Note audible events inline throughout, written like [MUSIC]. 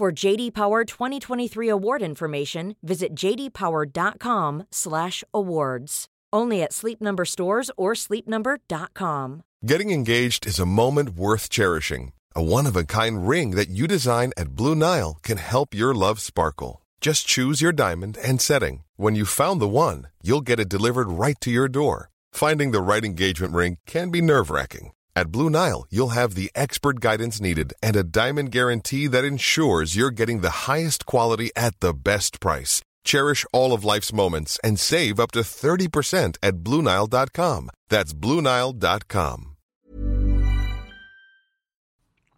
For JD Power 2023 award information, visit jdpower.com/awards. Only at Sleep Number stores or sleepnumber.com. Getting engaged is a moment worth cherishing. A one-of-a-kind ring that you design at Blue Nile can help your love sparkle. Just choose your diamond and setting. When you found the one, you'll get it delivered right to your door. Finding the right engagement ring can be nerve-wracking. At Blue Nile, you'll have the expert guidance needed and a diamond guarantee that ensures you're getting the highest quality at the best price. Cherish all of life's moments and save up to 30% at BlueNile.com. That's BlueNile.com.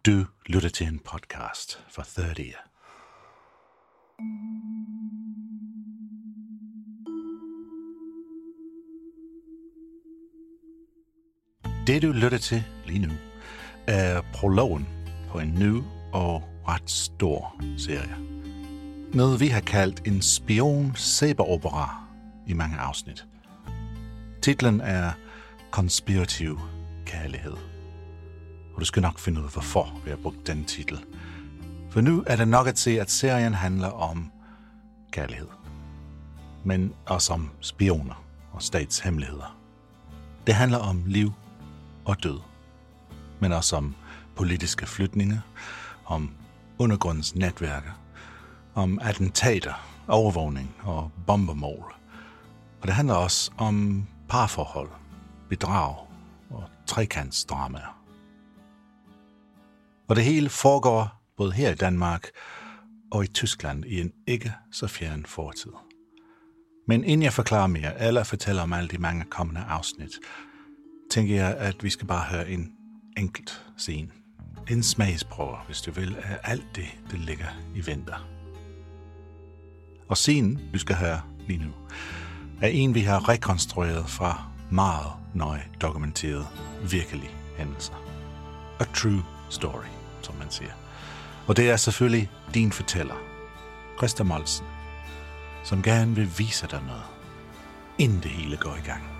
Du lytter til en podcast for 30. Det du lytter til lige nu er prologen på en ny og ret stor serie. Noget vi har kaldt en spion opera i mange afsnit. Titlen er Konspirativ Kærlighed. Og du skal nok finde ud af, hvorfor vi har brugt den titel. For nu er det nok at se, at serien handler om kærlighed. Men også om spioner og statshemmeligheder. Det handler om liv og død. Men også om politiske flytninger, om undergrundens netværker, om attentater, overvågning og bombermål. Og det handler også om parforhold, bedrag og trekantsdramaer. Og det hele foregår både her i Danmark og i Tyskland i en ikke så fjern fortid. Men inden jeg forklarer mere, eller fortæller om alle de mange kommende afsnit, tænker jeg, at vi skal bare høre en enkelt scene. En smagsprøve, hvis du vil, af alt det, der ligger i venter. Og scenen, du skal høre lige nu, er en, vi har rekonstrueret fra meget nøje dokumenteret virkelige hændelser. A true story, som man siger. Og det er selvfølgelig din fortæller, Christa Molsen, som gerne vil vise dig noget, inden det hele går i gang.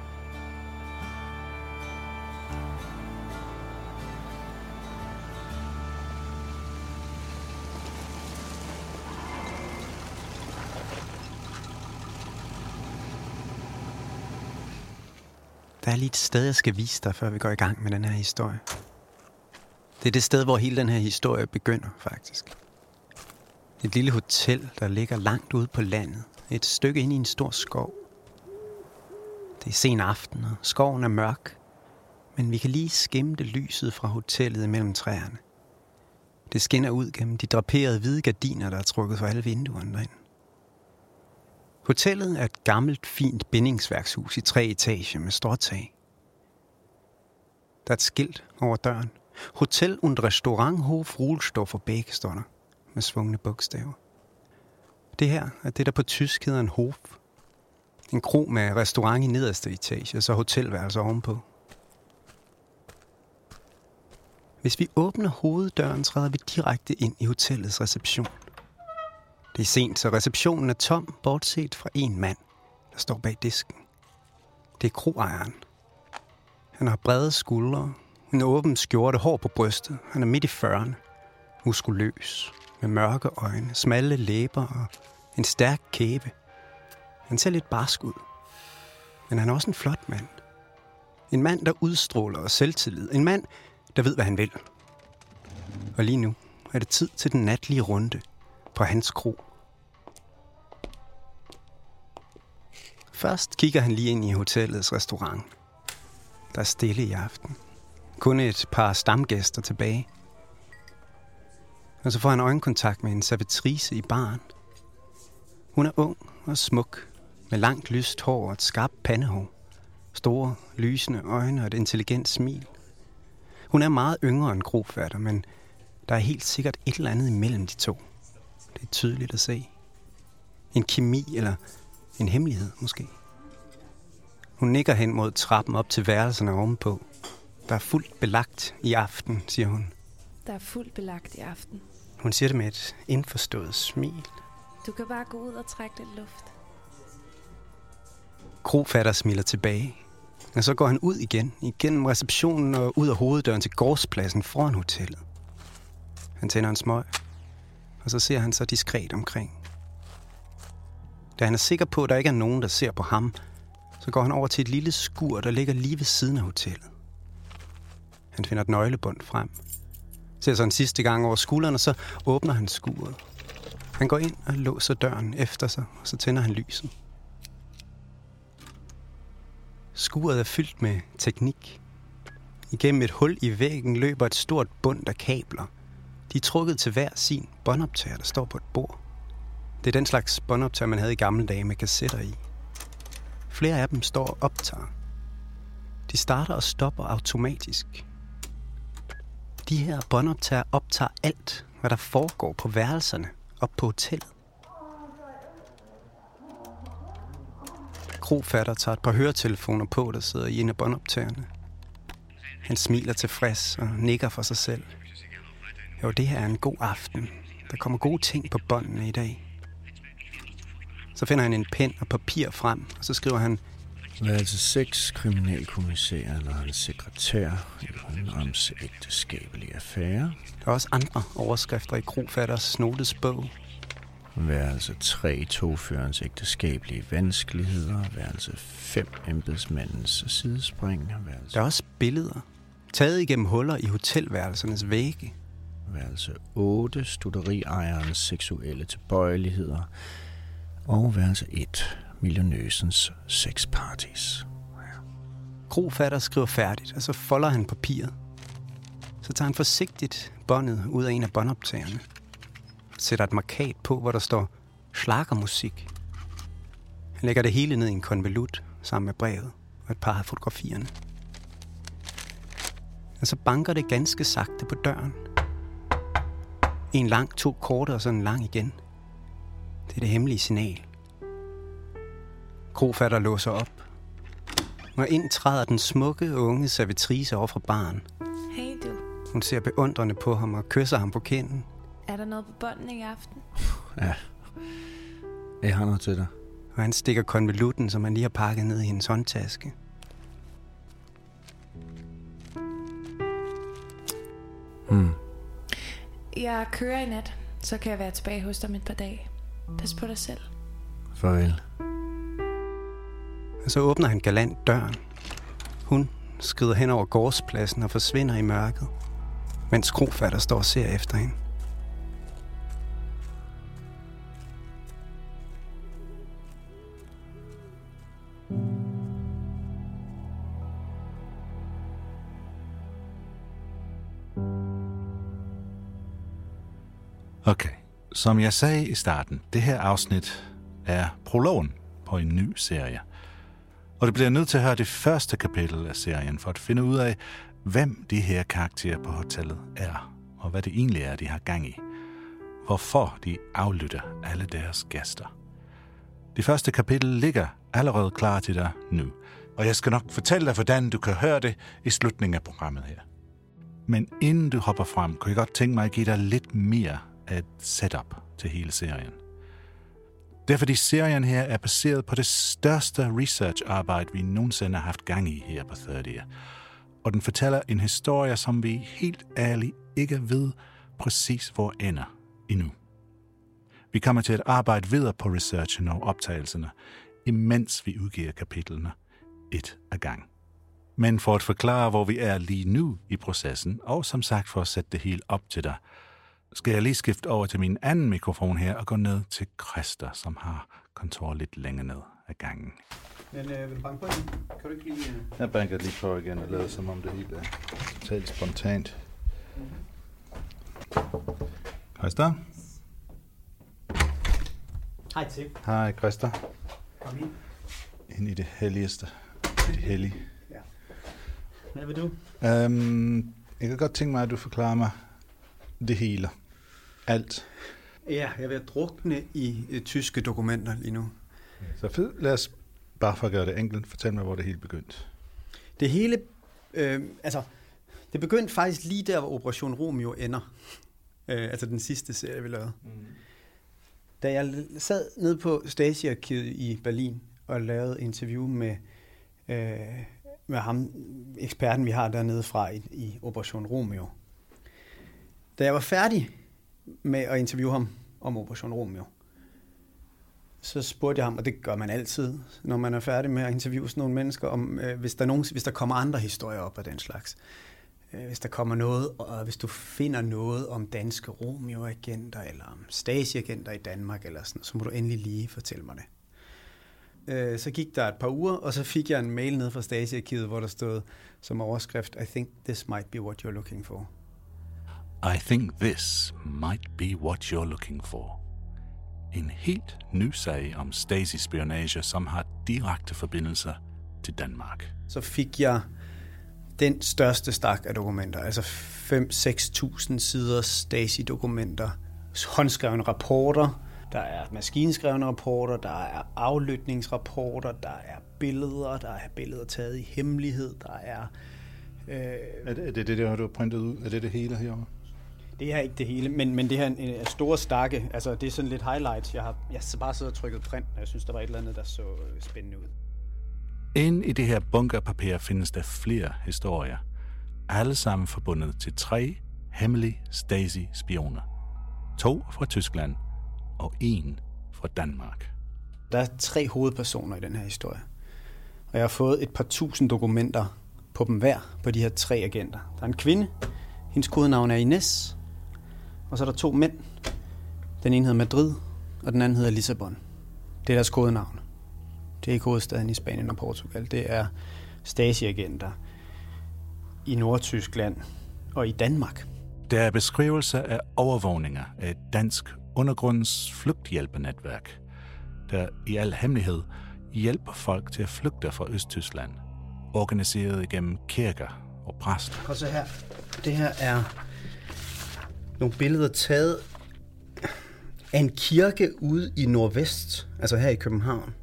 Der er lige et sted, jeg skal vise dig, før vi går i gang med den her historie. Det er det sted, hvor hele den her historie begynder, faktisk. Et lille hotel, der ligger langt ude på landet. Et stykke ind i en stor skov. Det er sen aften, og skoven er mørk. Men vi kan lige skimte lyset fra hotellet mellem træerne. Det skinner ud gennem de draperede hvide gardiner, der er trukket for alle vinduerne derind. Hotellet er et gammelt, fint bindingsværkshus i tre etager med stråtag. Der er et skilt over døren. Hotel und Restaurant Hof Ruhlstoffer Bæk står der med svungne bogstaver. Det her er det, der på tysk hedder en Hof. En kro med restaurant i nederste etage, og så hotelværelse ovenpå. Hvis vi åbner hoveddøren, træder vi direkte ind i hotellets reception. Det er sent, så receptionen er tom, bortset fra en mand, der står bag disken. Det er kroejeren. Han har brede skuldre, en åben skjorte, hår på brystet. Han er midt i 40'erne. Muskuløs, med mørke øjne, smalle læber og en stærk kæbe. Han ser lidt barsk ud. Men han er også en flot mand. En mand, der udstråler selvtillid. En mand, der ved, hvad han vil. Og lige nu er det tid til den natlige runde – på hans kro. Først kigger han lige ind i hotellets restaurant. Der er stille i aften. Kun et par stamgæster tilbage. Og så får han øjenkontakt med en servitrice i baren. Hun er ung og smuk, med langt lyst hår og et skarpt pandehår. Store, lysende øjne og et intelligent smil. Hun er meget yngre end grofatter, men der er helt sikkert et eller andet imellem de to det tydeligt at se. En kemi eller en hemmelighed måske. Hun nikker hen mod trappen op til værelserne ovenpå. Der er fuldt belagt i aften, siger hun. Der er fuldt belagt i aften. Hun siger det med et indforstået smil. Du kan bare gå ud og trække lidt luft. Krofatter smiler tilbage. Og så går han ud igen, igennem receptionen og ud af hoveddøren til gårdspladsen foran hotellet. Han tænder en smøg, og så ser han så diskret omkring. Da han er sikker på, at der ikke er nogen, der ser på ham, så går han over til et lille skur, der ligger lige ved siden af hotellet. Han finder et nøglebånd frem. Ser så en sidste gang over skulderen, og så åbner han skuret. Han går ind og låser døren efter sig, og så tænder han lyset. Skuret er fyldt med teknik. Igennem et hul i væggen løber et stort bund af kabler. De er trukket til hver sin båndoptager, der står på et bord. Det er den slags båndoptager, man havde i gamle dage med kassetter i. Flere af dem står og optager. De starter og stopper automatisk. De her båndoptager optager alt, hvad der foregår på værelserne og på hotellet. Krofatter tager et par høretelefoner på, der sidder i en af båndoptagerne. Han smiler tilfreds og nikker for sig selv. Jo, det her er en god aften. Der kommer gode ting på båndene i dag. Så finder han en pen og papir frem, og så skriver han, Værelse 6, kriminalkommissær eller hans sekretær i Rønrams ægteskabelige affære. der er også andre overskrifter i Krofatters notesbog. Værelse 3, togførens ægteskabelige vanskeligheder. Værelse 5, embedsmandens sidespring. Værelse, Der er også billeder, taget igennem huller i hotelværelsernes vægge værelse 8, studeriajerens seksuelle tilbøjeligheder. Og værelse 1, millionøsens sexparties. Krofatter skriver færdigt, og så folder han papiret. Så tager han forsigtigt båndet ud af en af båndoptagerne. Sætter et markat på, hvor der står slagermusik. Han lægger det hele ned i en konvolut sammen med brevet og et par af fotografierne. Og så banker det ganske sagte på døren. En lang, to korte og så en lang igen. Det er det hemmelige signal. Krofatter låser op og ind træder den smukke unge servitrice over fra baren. Hey du, Hun ser beundrende på ham og kysser ham på kinden. er der noget på båndene i aften? Ja. Jeg har noget til dig. Og han stikker konvolutten, som han lige har pakket ned i hendes håndtaske. Hmm. Jeg kører i nat, så kan jeg være tilbage hos dig om et par dage. Pas på dig selv. Farvel. Og så åbner han galant døren. Hun skrider hen over gårdspladsen og forsvinder i mørket, mens krofatter står og ser efter hende. Okay, som jeg sagde i starten, det her afsnit er prologen på en ny serie. Og det bliver nødt til at høre det første kapitel af serien for at finde ud af, hvem de her karakterer på hotellet er, og hvad det egentlig er, de har gang i. Hvorfor de aflytter alle deres gæster. Det første kapitel ligger allerede klar til dig nu, og jeg skal nok fortælle dig, hvordan du kan høre det i slutningen af programmet her. Men inden du hopper frem, kunne jeg godt tænke mig at give dig lidt mere er et setup til hele serien. Det er fordi serien her er baseret på det største research-arbejde, vi nogensinde har haft gang i her på 30. Og den fortæller en historie, som vi helt ærligt ikke ved præcis hvor ender endnu. Vi kommer til at arbejde videre på researchen og optagelserne, imens vi udgiver kapitlerne et ad gang. Men for at forklare, hvor vi er lige nu i processen, og som sagt for at sætte det hele op til dig, skal jeg lige skifte over til min anden mikrofon her og gå ned til Christer, som har kontor lidt længere ned ad gangen. Men øh, vil du banke på den? Kan du ikke lige... Øh... Jeg banker lige på igen og lader som om det hele er totalt spontant. Christer? Hej til. Hej Christer. Kom ind. Ind i det helligste. Det hellige. Hvad vil du? Øhm, jeg kan godt tænke mig, at du forklarer mig det hele. Alt. Ja, jeg er ved at drukne i øh, tyske dokumenter lige nu. Så fed. Lad os bare for at gøre det enkelt, fortæl mig, hvor det hele begyndte. Det hele, øh, altså, det begyndte faktisk lige der, hvor Operation Romeo ender. Øh, altså den sidste serie, vi lavede. Mm. Da jeg sad nede på Stasi-arkivet i Berlin og lavede interview med, øh, med ham, eksperten vi har dernede fra i, i Operation Romeo. Da jeg var færdig med at interviewe ham om Operation Romeo, så spurgte jeg ham, og det gør man altid, når man er færdig med at interviewe sådan nogle mennesker, om øh, hvis, der nogen, hvis der kommer andre historier op af den slags. Øh, hvis der kommer noget, og hvis du finder noget om danske Romeo-agenter, eller om Stasi-agenter i Danmark, eller sådan, så må du endelig lige fortælle mig det. Øh, så gik der et par uger, og så fik jeg en mail ned fra Stasi-arkivet, hvor der stod som overskrift, I think this might be what you're looking for. I think this might be what you're looking for. En helt ny sag om Stasi-spionage, som har direkte forbindelser til Danmark. Så fik jeg den største stak af dokumenter, altså 5-6.000 sider Stasi-dokumenter, håndskrevne rapporter, der er maskinskrevne rapporter, der er aflytningsrapporter, der er billeder, der er billeder taget i hemmelighed, der er... Øh, er, det, er det det, der du har printet ud? Er det det hele herovre? Det er ikke det hele, men, men det her er store stakke. Altså, det er sådan lidt highlights. Jeg har, jeg har bare siddet og trykket print, og jeg synes, der var et eller andet, der så øh, spændende ud. Ind i det her bunkerpapir findes der flere historier. Alle sammen forbundet til tre hemmelige Stasi-spioner. To fra Tyskland og en fra Danmark. Der er tre hovedpersoner i den her historie. Og jeg har fået et par tusind dokumenter på dem hver, på de her tre agenter. Der er en kvinde, hendes kodenavn er Ines, og så er der to mænd. Den ene hedder Madrid, og den anden hedder Lissabon. Det er deres kodenavn. Det er ikke hovedstaden i Spanien og Portugal. Det er Stasi-agenter i Nordtyskland og i Danmark. Der er beskrivelser af overvågninger af et dansk undergrunds flygthjælpenetværk, der i al hemmelighed hjælper folk til at flygte fra Østtyskland, organiseret igennem kirker og præster. Og så her. Det her er nogle billeder taget af en kirke ude i Nordvest, altså her i København.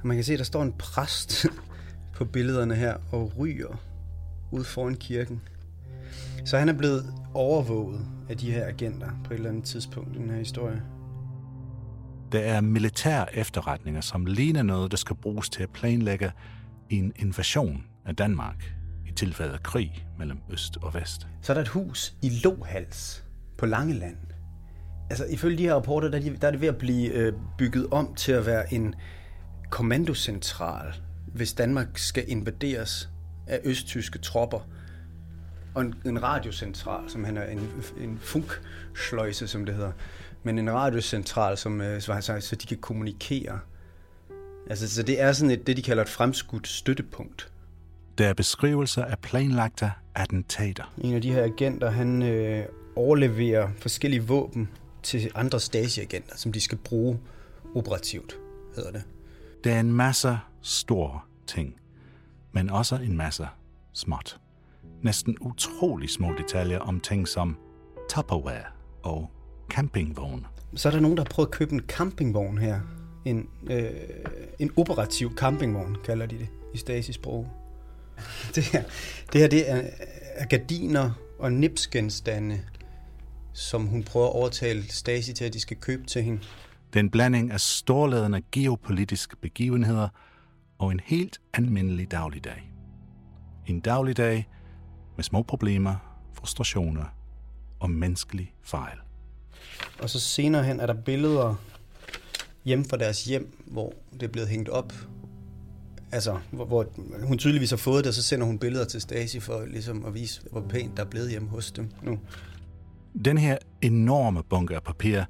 Og man kan se, at der står en præst [LAUGHS] på billederne her og ryger ude foran kirken. Så han er blevet overvåget af de her agenter på et eller andet tidspunkt i den her historie. Der er militær efterretninger, som ligner noget, der skal bruges til at planlægge en invasion af Danmark i tilfælde af krig mellem øst og vest. Så er der et hus i Lohals på Langeland. Altså ifølge de her rapporter, der er, de, der er det ved at blive øh, bygget om til at være en kommandocentral, hvis Danmark skal invaderes af østtyske tropper. Og en, en radiocentral, som han er en, en funksløjse, som det hedder. Men en radiocentral, som, øh, så, så, så de kan kommunikere. Altså, så det er sådan et, det, de kalder et fremskudt støttepunkt. Der er beskrivelser af planlagte attentater. En af de her agenter, han øh, overleverer forskellige våben til andre Stasi-agenter, som de skal bruge operativt, hedder det. Der er en masse store ting, men også en masse småt. Næsten utrolig små detaljer om ting som Tupperware og campingvogn. Så er der nogen, der har prøvet at købe en campingvogn her. En, øh, en operativ campingvogn, kalder de det i Stasi-sprog. Det her, det her det er, er gardiner og nipsgenstande, som hun prøver at overtale Stasi til, at de skal købe til hende. Den blanding af storladende geopolitiske begivenheder og en helt almindelig dagligdag. En dagligdag med små problemer, frustrationer og menneskelig fejl. Og så senere hen er der billeder hjemme fra deres hjem, hvor det er blevet hængt op. Altså, hvor, hvor hun tydeligvis har fået det, og så sender hun billeder til Stasi for ligesom at vise, hvor pænt der er blevet hjemme hos dem nu. Den her enorme bunke af papir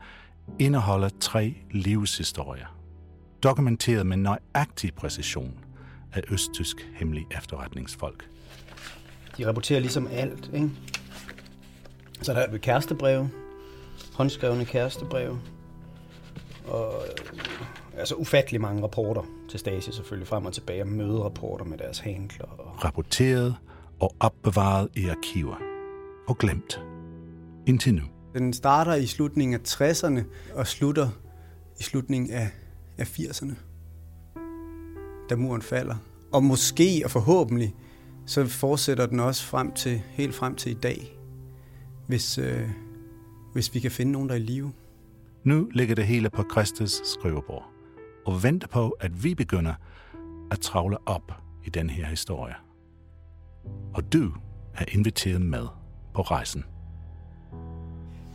indeholder tre livshistorier, dokumenteret med nøjagtig præcision af østtysk hemmelig efterretningsfolk. De rapporterer ligesom alt, ikke? Så der er kærestebreve, håndskrevne kærestebreve, og altså ufattelig mange rapporter til Stasi selvfølgelig frem og tilbage, møderapporter med deres handler. Og... Rapporteret og opbevaret i arkiver. Og glemt. Indtil nu. Den starter i slutningen af 60'erne og slutter i slutningen af, af 80'erne, da muren falder. Og måske og forhåbentlig, så fortsætter den også frem til, helt frem til i dag, hvis, øh, hvis vi kan finde nogen, der er i live. Nu ligger det hele på Kristes skrivebord og venter på, at vi begynder at travle op i den her historie. Og du er inviteret med på rejsen.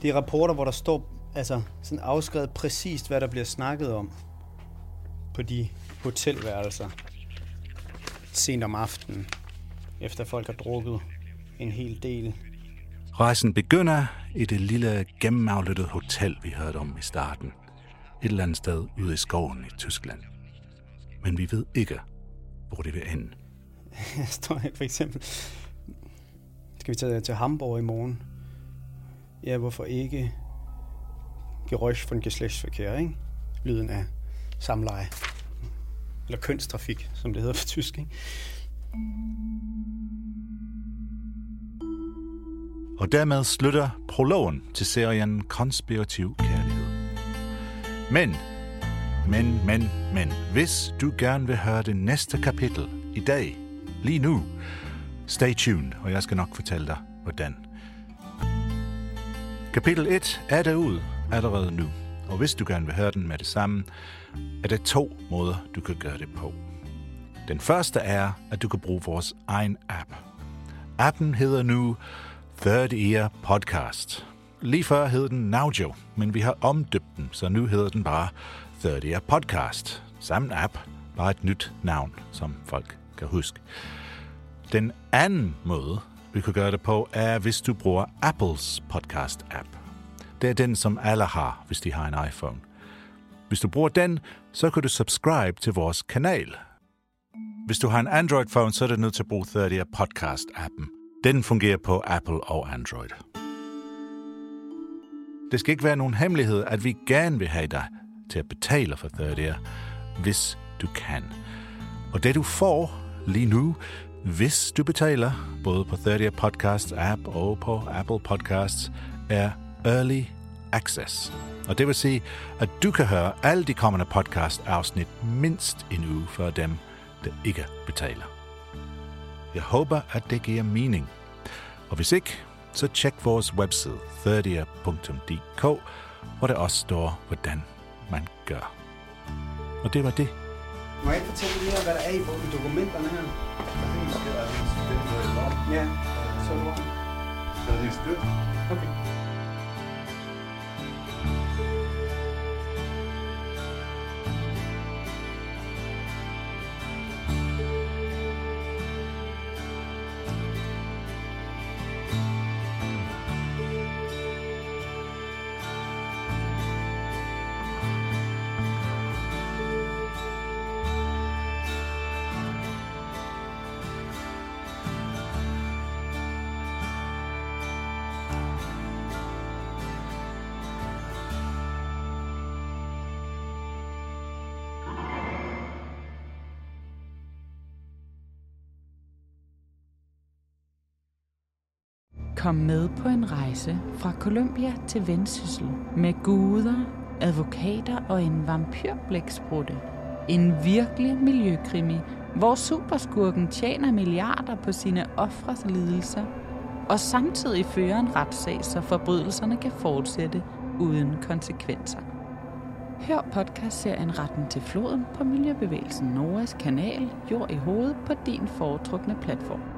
Det er rapporter, hvor der står altså, sådan afskrevet præcist, hvad der bliver snakket om på de hotelværelser sent om aftenen, efter folk har drukket en hel del. Rejsen begynder i det lille gennemaflyttede hotel, vi hørte om i starten. Et eller andet sted ude i skoven i Tyskland. Men vi ved ikke, hvor det vil ende. [LAUGHS] Jeg står her for eksempel. Skal vi tage til Hamburg i morgen? Ja, hvorfor ikke? Geräusch von Geschlechtsverkehr, ikke? Lyden af samleje. Eller kønstrafik, som det hedder på tysk, ikke? Og dermed slutter prologen til serien Konspirativ Kærlighed. Men, men, men, men, hvis du gerne vil høre det næste kapitel i dag, lige nu, stay tuned, og jeg skal nok fortælle dig, hvordan. Kapitel 1 er derude allerede nu, og hvis du gerne vil høre den med det samme, er der to måder, du kan gøre det på. Den første er, at du kan bruge vores egen app. Appen hedder nu Third Ear Podcast. Lige før hed den Naujo, men vi har omdøbt den, så nu hedder den bare Third Ear Podcast. Samme app, bare et nyt navn, som folk kan huske. Den anden måde, vi kan gøre det på, er, hvis du bruger Apples podcast-app. Det er den, som alle har, hvis de har en iPhone. Hvis du bruger den, så kan du subscribe til vores kanal. Hvis du har en Android-phone, så er du nødt til at bruge 30 Podcast-appen. Den fungerer på Apple og Android. Det skal ikke være nogen hemmelighed, at vi gerne vil have dig til at betale for 30 hvis du kan. Og det du får lige nu, hvis du betaler, både på 30 Podcast app og på Apple Podcasts, er Early Access. Og det vil sige, at du kan høre alle de kommende podcast-afsnit mindst en uge før dem, der ikke betaler. Jeg håber, at det giver mening. Og hvis ikke, så tjek vores webside 30.dk, hvor der også står, hvordan man gør. Og det var det. Må jeg ikke fortælle lige, hvad der er i i dokumenterne her? Ja, så er du Okay. Kom med på en rejse fra Colombia til Vendsyssel med guder, advokater og en vampyrblæksprutte. En virkelig miljøkrimi, hvor superskurken tjener milliarder på sine ofres lidelser, og samtidig fører en retssag, så forbrydelserne kan fortsætte uden konsekvenser. Hør podcastserien Retten til floden på Miljøbevægelsen Noras kanal Jord i hovedet på din foretrukne platform.